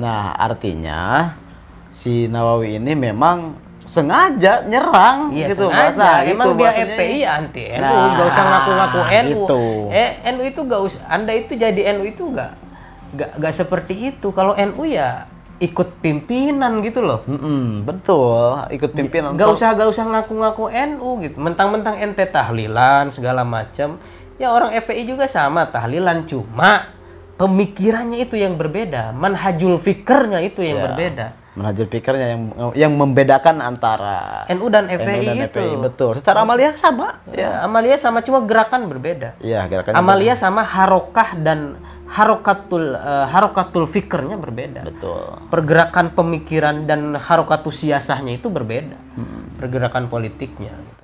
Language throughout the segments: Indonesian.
Nah, artinya si Nawawi ini memang sengaja nyerang Iya gitu. sengaja. Nah, Emang itu dia maksudnya. FPI ya anti NU, Nah, nggak usah ngaku-ngaku NU. gitu. Eh NU itu nggak usah. Anda itu jadi NU itu nggak nggak nggak seperti itu. Kalau NU ya ikut pimpinan gitu loh. Mm-mm, betul, ikut pimpinan. Nggak usah nggak usah ngaku-ngaku NU gitu. Mentang-mentang ente tahlilan segala macam. Ya orang FPI juga sama tahlilan cuma pemikirannya itu yang berbeda, manhajul fikirnya itu yang Ya. berbeda. Manhajul pikirnya yang yang membedakan antara NU dan NU FPI dan itu. FPI. Betul. Secara amalia sama. Ya, Amalia sama cuma gerakan berbeda. Iya, gerakan Amalia sama harokah dan harokatul eh, harokatul fikirnya berbeda. betul. Pergerakan pemikiran dan harokatul siasahnya itu berbeda. Hmm. Pergerakan politiknya.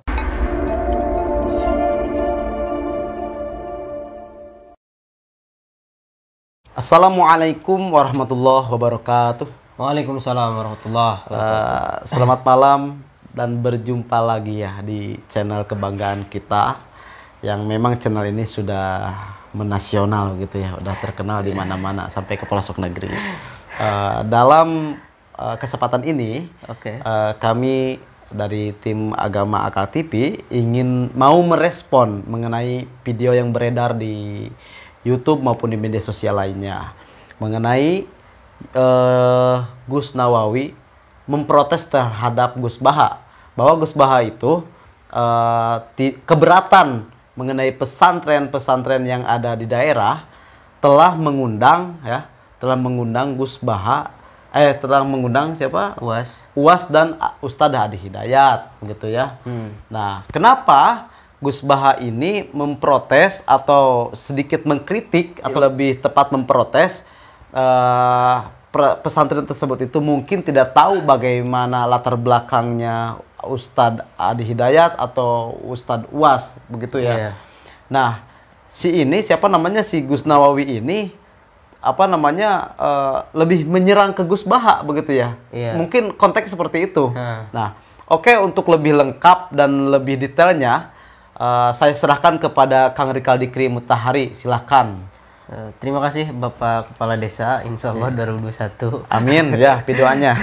Assalamualaikum warahmatullahi wabarakatuh. Waalaikumsalam warahmatullah. Eh, selamat malam dan berjumpa lagi ya di channel kebanggaan kita yang memang channel ini sudah menasional gitu ya, udah terkenal di mana-mana sampai ke pelosok negeri. Eh, dalam eh, kesempatan ini Oke. eh, kami dari tim agama Akal TV ingin mau merespon mengenai video yang beredar di YouTube maupun di media sosial lainnya mengenai eh, Gus Nawawi memprotes terhadap Gus Baha bahwa Gus Baha itu ti- keberatan mengenai pesantren-pesantren yang ada di daerah telah mengundang ya telah mengundang Gus Baha eh telah mengundang siapa Uas. UAS dan Ustadz Hadi Hidayat gitu ya. Nah, kenapa Gus Baha ini memprotes atau sedikit mengkritik atau lebih tepat memprotes pre- pesantren tersebut itu mungkin tidak tahu bagaimana latar belakangnya Ustadz Hadi Hidayat atau Ustadz UAS begitu ya. Iya. Nah, si ini siapa namanya si Gus Nawawi ini apa namanya eh, lebih menyerang ke Gus Baha begitu ya. Iya. Mungkin konteks seperti itu. Nah. Nah, oke untuk lebih lengkap dan lebih detailnya eh, saya serahkan kepada Kang Rikal Dikri Mutahari. Silahkan. Eh, terima kasih Bapak Kepala Desa, Insya Allah 2021. Amin ya videonya.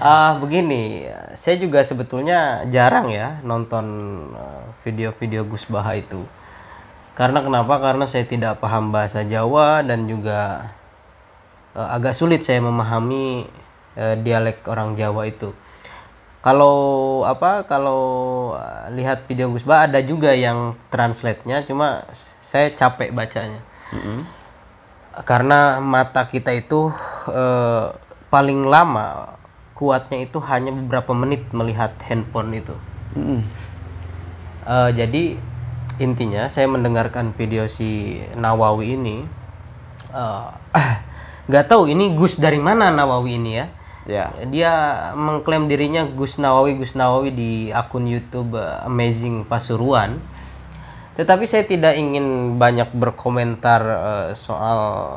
Ah begini, saya juga sebetulnya jarang ya nonton eh, video-video Gus Baha itu. Karena kenapa? Karena saya tidak paham bahasa Jawa dan juga eh, agak sulit saya memahami eh, dialek orang Jawa itu. Kalau apa? Kalau eh, lihat video Gus Baha ada juga yang translate-nya, cuma saya capek bacanya karena mata kita itu eh, paling lama kuatnya itu hanya beberapa menit melihat handphone itu. Mm. Eh, jadi intinya saya mendengarkan video si Nawawi ini eh, nggak tahu ini Gus dari mana Nawawi ini ya. Ya. Dia mengklaim dirinya Gus Nawawi Gus Nawawi di akun YouTube eh, Amazing Pasuruan. Tetapi saya tidak ingin banyak berkomentar eh, soal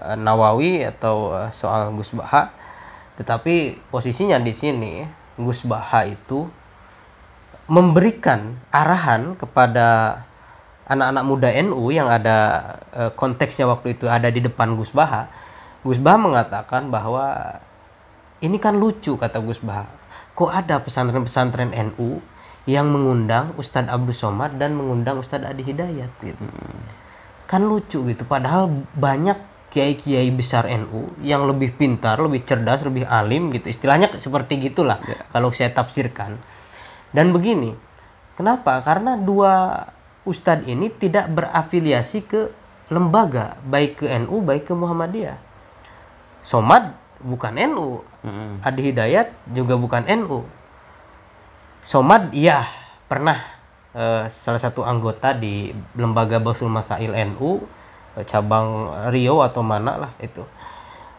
eh, Nawawi atau soal Gus Baha. Tetapi posisinya di sini Gus Baha itu memberikan arahan kepada anak-anak muda NU yang ada konteksnya waktu itu ada di depan Gus Baha. Gus Baha mengatakan bahwa ini kan lucu kata Gus Baha. Kok ada pesantren-pesantren NU yang mengundang Ustadz Abdul Somad dan mengundang Ustadz Adi Hidayat gitu. Kan lucu gitu. Padahal banyak kiai-kiai besar NU yang lebih pintar, lebih cerdas, lebih alim gitu. Istilahnya seperti gitulah kalau saya tafsirkan. Dan begini, kenapa? Karena dua ustadz ini tidak berafiliasi ke lembaga, baik ke NU, baik ke Muhammadiyah. Somad bukan NU, Adi Hidayat juga bukan NU. Somad iya pernah eh, salah satu anggota di lembaga Basul Masail NU eh, cabang Rio atau mana lah itu.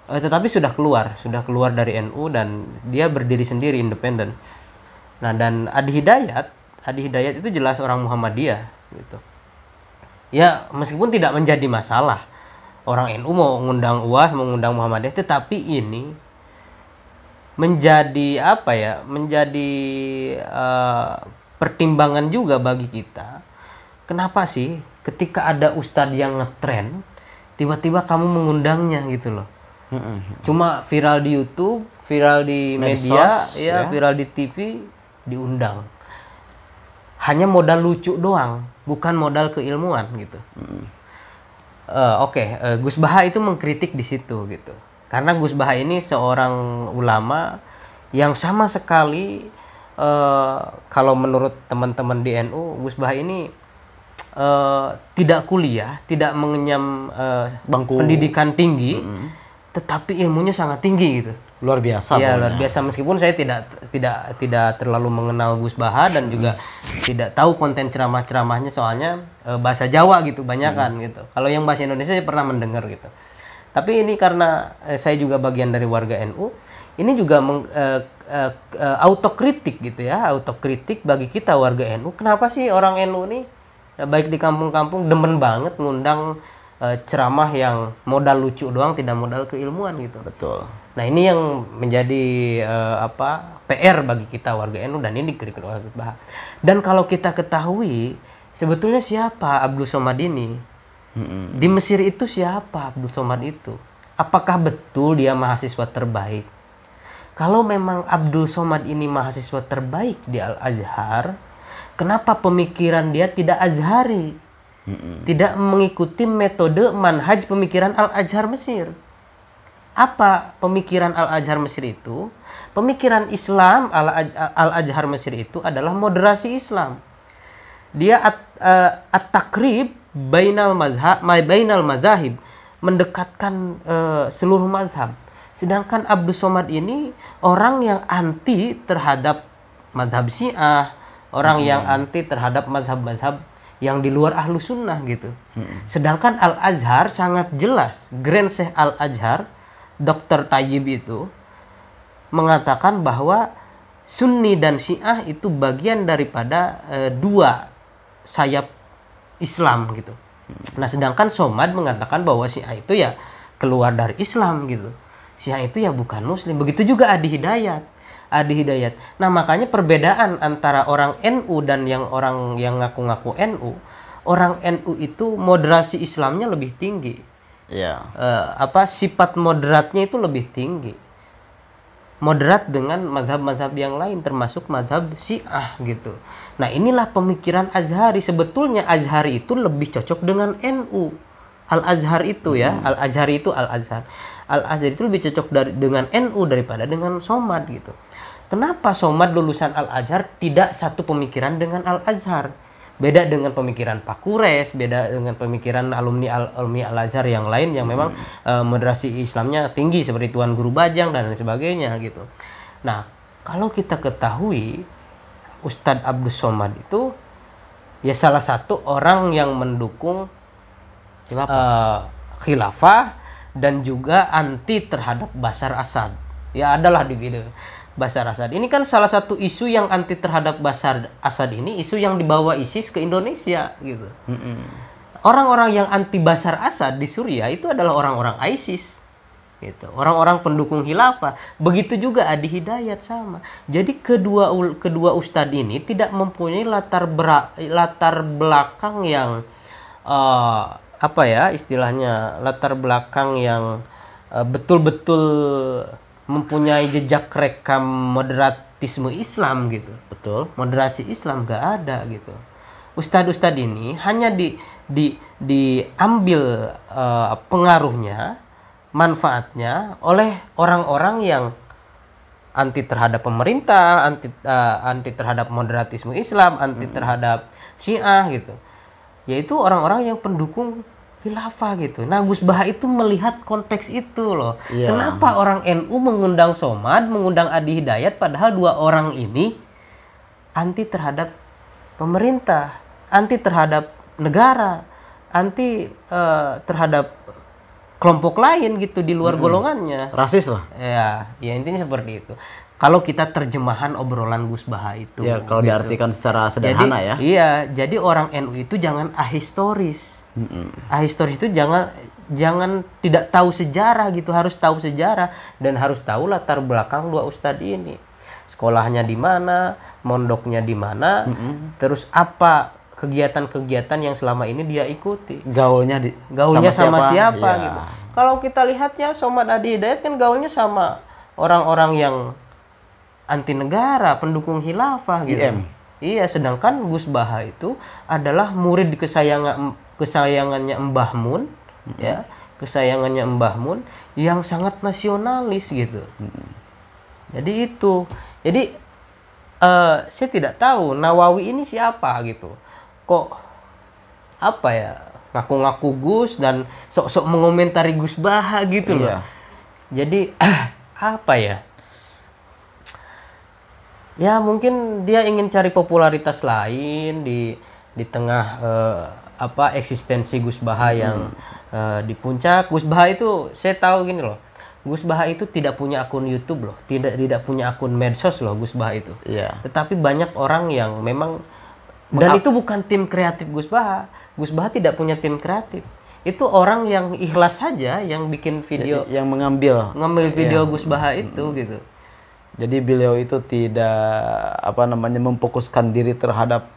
Eh, tetapi sudah keluar, sudah keluar dari NU dan dia berdiri sendiri independen. Nah dan Adi Hidayat, Adi Hidayat itu jelas orang Muhammadiyah gitu. Ya meskipun tidak menjadi masalah orang NU mau mengundang UAS, mau mengundang Muhammadiyah, tetapi ini menjadi apa ya menjadi eh, pertimbangan juga bagi kita kenapa sih ketika ada ustadz yang ngetren tiba-tiba kamu mengundangnya gitu loh Cuma viral di YouTube, viral di Medsos, media, ya, ya. viral di TV, diundang. Hanya modal lucu doang, bukan modal keilmuan gitu. Eh, Oke, eh, Gus Baha itu mengkritik di situ gitu. Karena Gus Baha ini seorang ulama yang sama sekali eh, kalau menurut teman-teman di NU, Gus Baha ini eh, tidak kuliah, tidak mengenyam eh, Bangku. pendidikan tinggi, tetapi ilmunya sangat tinggi gitu. Luar biasa. Iya luar biasa meskipun saya tidak tidak tidak terlalu mengenal Gus Baha dan juga tidak tahu konten ceramah-ceramahnya soalnya eh, bahasa Jawa gitu banyak kan gitu. Kalau yang bahasa Indonesia saya pernah mendengar gitu. Tapi ini karena eh, saya juga bagian dari warga NU, ini juga meng, eh, eh, eh, autokritik gitu ya, autokritik bagi kita warga NU. Kenapa sih orang NU ini baik di kampung-kampung demen banget ngundang eh, ceramah yang modal lucu doang tidak modal keilmuan gitu. Betul. Nah ini yang menjadi eh, apa PR bagi kita warga NU dan ini dikritik oleh Baha. Dan kalau kita ketahui sebetulnya siapa Abdul Somad ini? Di Mesir itu siapa Abdul Somad itu? Apakah betul dia mahasiswa terbaik? Kalau memang Abdul Somad ini mahasiswa terbaik di Al Azhar, kenapa pemikiran dia tidak Azhari? Tidak mengikuti metode manhaj pemikiran Al Azhar Mesir apa pemikiran Al-Azhar Mesir itu? Pemikiran Islam Al- Al-Azhar Mesir itu adalah moderasi Islam. Dia at, eh, at-takrib bainal mazhab, bainal mazahib, mendekatkan eh, seluruh mazhab. Sedangkan Abdul Somad ini orang yang anti terhadap mazhab Syiah, orang yang anti terhadap mazhab-mazhab yang di luar ahlu sunnah gitu. Sedangkan Al-Azhar sangat jelas, Grand Syekh Al-Azhar, Dr. Tayyib itu mengatakan bahwa Sunni dan Syiah itu bagian daripada eh, dua sayap Islam gitu. Nah, sedangkan Somad mengatakan bahwa Syiah itu ya keluar dari Islam gitu. Syiah itu ya bukan Muslim. Begitu juga Adi Hidayat. Adi Hidayat. Nah, makanya perbedaan antara orang NU dan yang orang yang ngaku-ngaku NU, orang NU itu moderasi Islamnya lebih tinggi Iya. eh, apa sifat moderatnya itu lebih tinggi moderat dengan mazhab-mazhab yang lain termasuk mazhab Syiah gitu. Nah, inilah pemikiran Azhari. Sebetulnya Azhari itu lebih cocok dengan NU. Al-Azhar itu ya, Al-Azhari itu Al-Azhar. Al-Azhar itu lebih cocok dari dengan NU daripada dengan Somad gitu. Kenapa Somad lulusan Al-Azhar tidak satu pemikiran dengan Al-Azhar? Beda dengan pemikiran Pak Kures, beda dengan pemikiran alumni Al- alumni Al-Azhar yang lain yang memang eh, moderasi Islamnya tinggi seperti Tuan Guru Bajang dan lain sebagainya gitu. Nah, kalau kita ketahui Ustadz Abdul Somad itu ya salah satu orang yang mendukung eh, khilafah dan juga anti terhadap Basar Asad. Ya adalah di video Basar Asad. Ini kan salah satu isu yang anti terhadap Basar Asad ini isu yang dibawa ISIS ke Indonesia gitu. Orang-orang yang anti Basar Asad di Suriah itu adalah orang-orang ISIS gitu. Orang-orang pendukung khilafah. Begitu juga Adi Hidayat sama. Jadi kedua kedua ustadz ini tidak mempunyai latar bera- latar belakang yang eh, apa ya istilahnya latar belakang yang eh, betul-betul mempunyai jejak rekam moderatisme Islam gitu. Betul. Moderasi Islam gak ada gitu. Ustadz-ustadz ini hanya di di diambil eh, pengaruhnya, manfaatnya oleh orang-orang yang anti terhadap pemerintah, anti eh, anti terhadap moderatisme Islam, anti terhadap Syiah gitu. Yaitu orang-orang yang pendukung khilafah gitu. Nah, Gus Baha itu melihat konteks itu loh. Iya. Kenapa orang NU mengundang Somad, mengundang Adi Hidayat padahal dua orang ini anti terhadap pemerintah, anti terhadap negara, anti eh, terhadap kelompok lain gitu di luar golongannya. Rasis lah. Ya, ya intinya seperti itu. Kalau kita terjemahan obrolan Gus Baha itu. Ya kalau gitu. diartikan secara Jadi, sederhana ya. Iya, jadi orang NU itu jangan ahistoris. Ahistoris itu jangan jangan tidak tahu sejarah gitu, harus tahu sejarah dan harus tahu latar belakang dua ustadz ini. Sekolahnya di mana, mondoknya di mana, terus apa kegiatan-kegiatan yang selama ini dia ikuti Gaulnya di gaulnya sama, siapa, Ya. gitu. kalau kita lihatnya Somad Adi Hidayat kan gaulnya sama orang-orang yang anti negara, pendukung khilafah gitu. IM. Iya, sedangkan Gus Baha itu adalah murid kesayangan kesayangannya Mbah Mun, ya, kesayangannya Mbah Mun yang sangat nasionalis gitu. Jadi itu. Jadi eh, saya tidak tahu Nawawi ini siapa gitu. Kok apa ya? Ngaku-ngaku Gus dan sok-sok mengomentari Gus Baha gitu loh. Iya. Jadi apa ya? Ya mungkin dia ingin cari popularitas lain di di tengah eh, apa eksistensi Gus Baha yang eh, di puncak. Gus Baha itu saya tahu gini loh. Gus Baha itu tidak punya akun YouTube loh, tidak tidak punya akun medsos loh Gus Baha itu. Iya. Tetapi banyak orang yang memang dan itu bukan tim kreatif Gus Baha. Gus Baha tidak punya tim kreatif. Itu orang yang ikhlas saja yang bikin video Yang mengambil. ngambil video Gus Baha itu gitu. Jadi beliau itu tidak apa namanya memfokuskan diri terhadap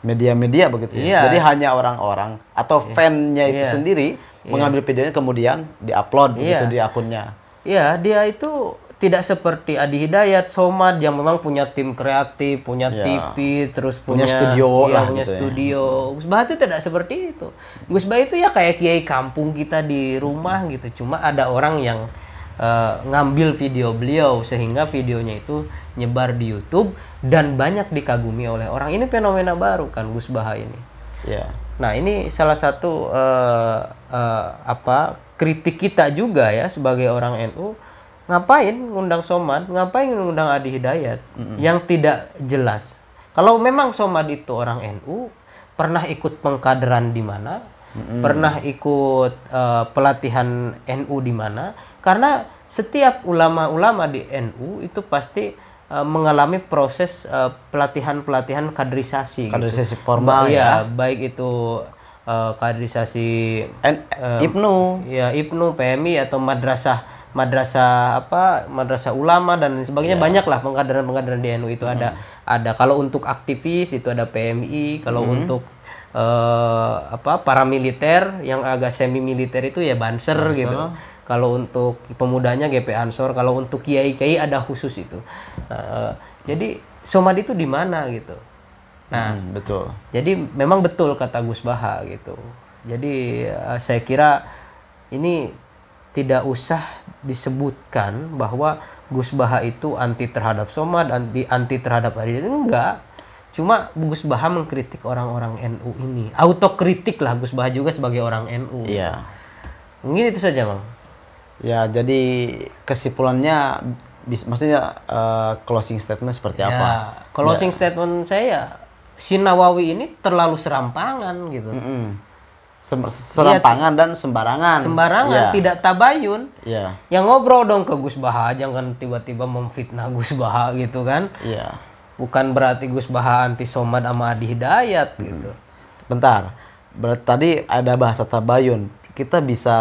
media-media begitu ya. Iya. Jadi hanya orang-orang atau fan-nya itu Iya. sendiri mengambil videonya kemudian diupload begitu Iya. di akunnya. Iya, dia itu tidak seperti Adi Hidayat, Somad yang memang punya tim kreatif, punya Iya. TV, terus punya, Punya studio lah punya gitu ya. studio. Gus Bah itu tidak seperti itu. Gus Bah itu ya kayak kiai kampung kita di rumah gitu. Cuma ada orang yang eh, ngambil video beliau sehingga videonya itu nyebar di YouTube dan banyak dikagumi oleh orang. Ini fenomena baru kan Gus Bah ini. Ya. Nah ini salah satu eh, eh, apa kritik kita juga ya sebagai orang NU ngapain ngundang Somad, ngapain ngundang Adi Hidayat yang tidak jelas. Kalau memang Somad itu orang NU pernah ikut pengkaderan di mana, pernah ikut eh, pelatihan NU di mana, karena setiap ulama-ulama di NU itu pasti eh, mengalami proses eh, pelatihan-pelatihan kaderisasi. gitu. Kaderisasi formal Ba- ya. iya, baik itu eh, kaderisasi En, Ibnu. ya Ibnu, PMI atau madrasah madrasah apa madrasah ulama dan sebagainya banyak lah pengkaderan-pengkaderan di NU itu ada ada kalau untuk aktivis itu ada PMI kalau untuk eh, apa paramiliter yang agak semi militer itu ya Banser gitu kalau untuk pemudanya GP Ansor kalau untuk kiai kiai ada khusus itu Nah, eh, jadi somad itu di mana gitu nah Hmm, betul. jadi memang betul kata Gus Baha gitu. Jadi eh, saya kira ini tidak usah disebutkan bahwa Gus Baha itu anti terhadap Somad, anti anti terhadap Adi enggak. Cuma Gus Baha mengkritik orang-orang NU ini. Autokritik lah Gus Baha juga sebagai orang NU. Iya. Mungkin itu saja, Bang. Ya, jadi kesimpulannya bis, maksudnya eh, closing statement seperti apa? Ya, closing statement saya si Nawawi ini terlalu serampangan gitu. Mm-mm. Sem- serampangan dan sembarangan. Sembarangan, Iya. tidak tabayun. Iya. yang ngobrol dong ke Gus Baha jangan tiba-tiba memfitnah Gus Baha gitu kan Iya. bukan berarti Gus Baha anti somad sama Adi Hidayat gitu Bentar. Berarti tadi ada bahasa tabayun. Kita bisa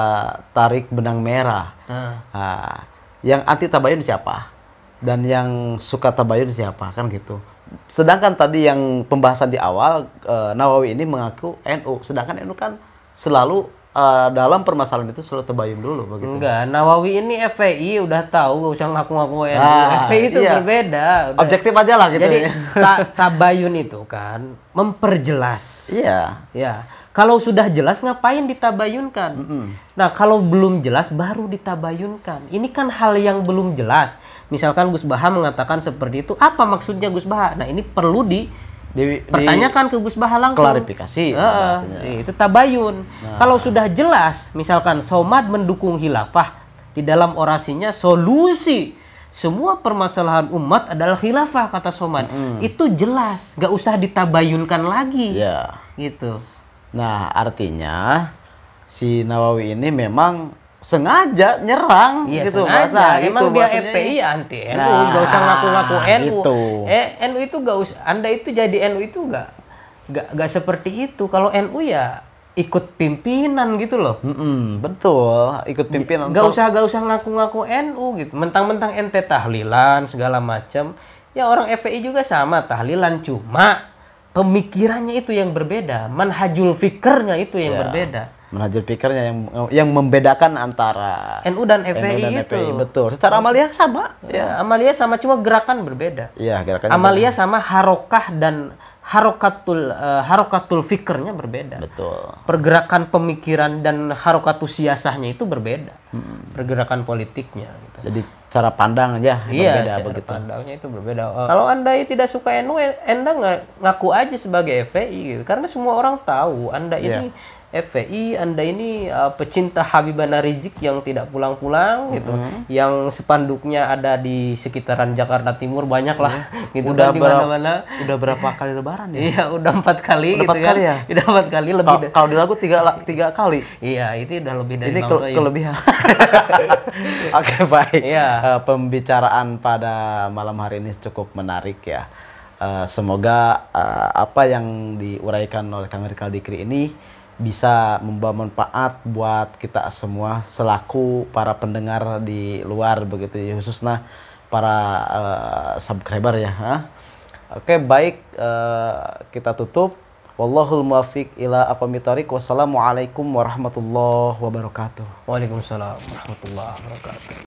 tarik benang merah. nah, Nah, yang anti tabayun siapa? Dan yang suka tabayun siapa? Kan gitu. Sedangkan tadi yang pembahasan di awal eh, Nawawi ini mengaku NU, sedangkan NU kan selalu eh, dalam permasalahan itu selalu tabayun dulu begitu. enggak Nawawi ini FPI udah tahu gak usah ngaku-ngaku NU Ah, FPI itu iya. berbeda udah. Objektif aja lah gitu jadi ya. ta- tabayun itu kan memperjelas Iya. ya kalau sudah jelas ngapain ditabayunkan? Nah kalau belum jelas baru ditabayunkan. Ini kan hal yang belum jelas. Misalkan Gus Baha mengatakan seperti itu apa maksudnya Gus Baha? Nah ini perlu di Di, di pertanyakan ke Gus Baha langsung. klarifikasi bahasanya. itu tabayun. Kalau sudah jelas misalkan Somad mendukung khilafah di dalam orasinya solusi semua permasalahan umat adalah khilafah kata Somad. Itu jelas nggak usah ditabayunkan lagi. Iya. gitu Nah, artinya si Nawawi ini memang sengaja nyerang Iya gitu. sengaja. Nah, Emang itu dia. FPI ya anti NU, Nah, nggak usah ngaku-ngaku NU. gitu. Eh NU itu nggak usah. Anda itu jadi NU itu nggak nggak nggak seperti itu. Kalau NU ya ikut pimpinan gitu loh. Mm-mm, betul, ikut pimpinan. Nggak usah nggak usah ngaku-ngaku NU gitu. Mentang-mentang ente tahlilan segala macam. Ya orang FPI juga sama tahlilan cuma pemikirannya itu yang berbeda, manhajul fikirnya itu yang Ya. berbeda. manhajul pikirnya yang yang membedakan antara NU dan NU FPI dan itu. FPI. Betul. Secara amalia sama. Ya, Amalia sama cuma gerakan berbeda. Iya, gerakannya Amalia sama harokah dan harokatul eh, harokatul fikirnya berbeda. betul. Pergerakan pemikiran dan harokatul siasahnya itu berbeda. Pergerakan politiknya. Gitu. Jadi cara pandang aja Iya, berbeda cara begitu. pandangnya itu berbeda. Eh, Kalau anda tidak suka NU, anda nga- ngaku aja sebagai FPI gitu. Karena semua orang tahu anda ini FPI, anda ini uh, pecinta Habibana Rizik yang tidak pulang-pulang gitu, yang spanduknya ada di sekitaran Jakarta Timur banyak lah, gitu Udah kan di berapa- mana-mana. Udah berapa kali lebaran ya? Iya, udah empat kali Udah gitu empat kan. kali ya? Udah empat kali lebih. Kalau di lagu tiga tiga kali. Iya, itu udah lebih dari Ini ke- Toyib. kelebihan. Oke baik. Iya. Eh, pembicaraan pada malam hari ini cukup menarik ya. Eh, semoga eh, apa yang diuraikan oleh Kang Rikal Dikri ini bisa membawa manfaat buat kita semua selaku para pendengar di luar begitu ya khususnya para eh, subscriber ya. ha? Oke baik eh, kita tutup. Wallahul muwaffiq ila aqwamit. Wassalamualaikum warahmatullahi wabarakatuh. Waalaikumsalam warahmatullahi wabarakatuh.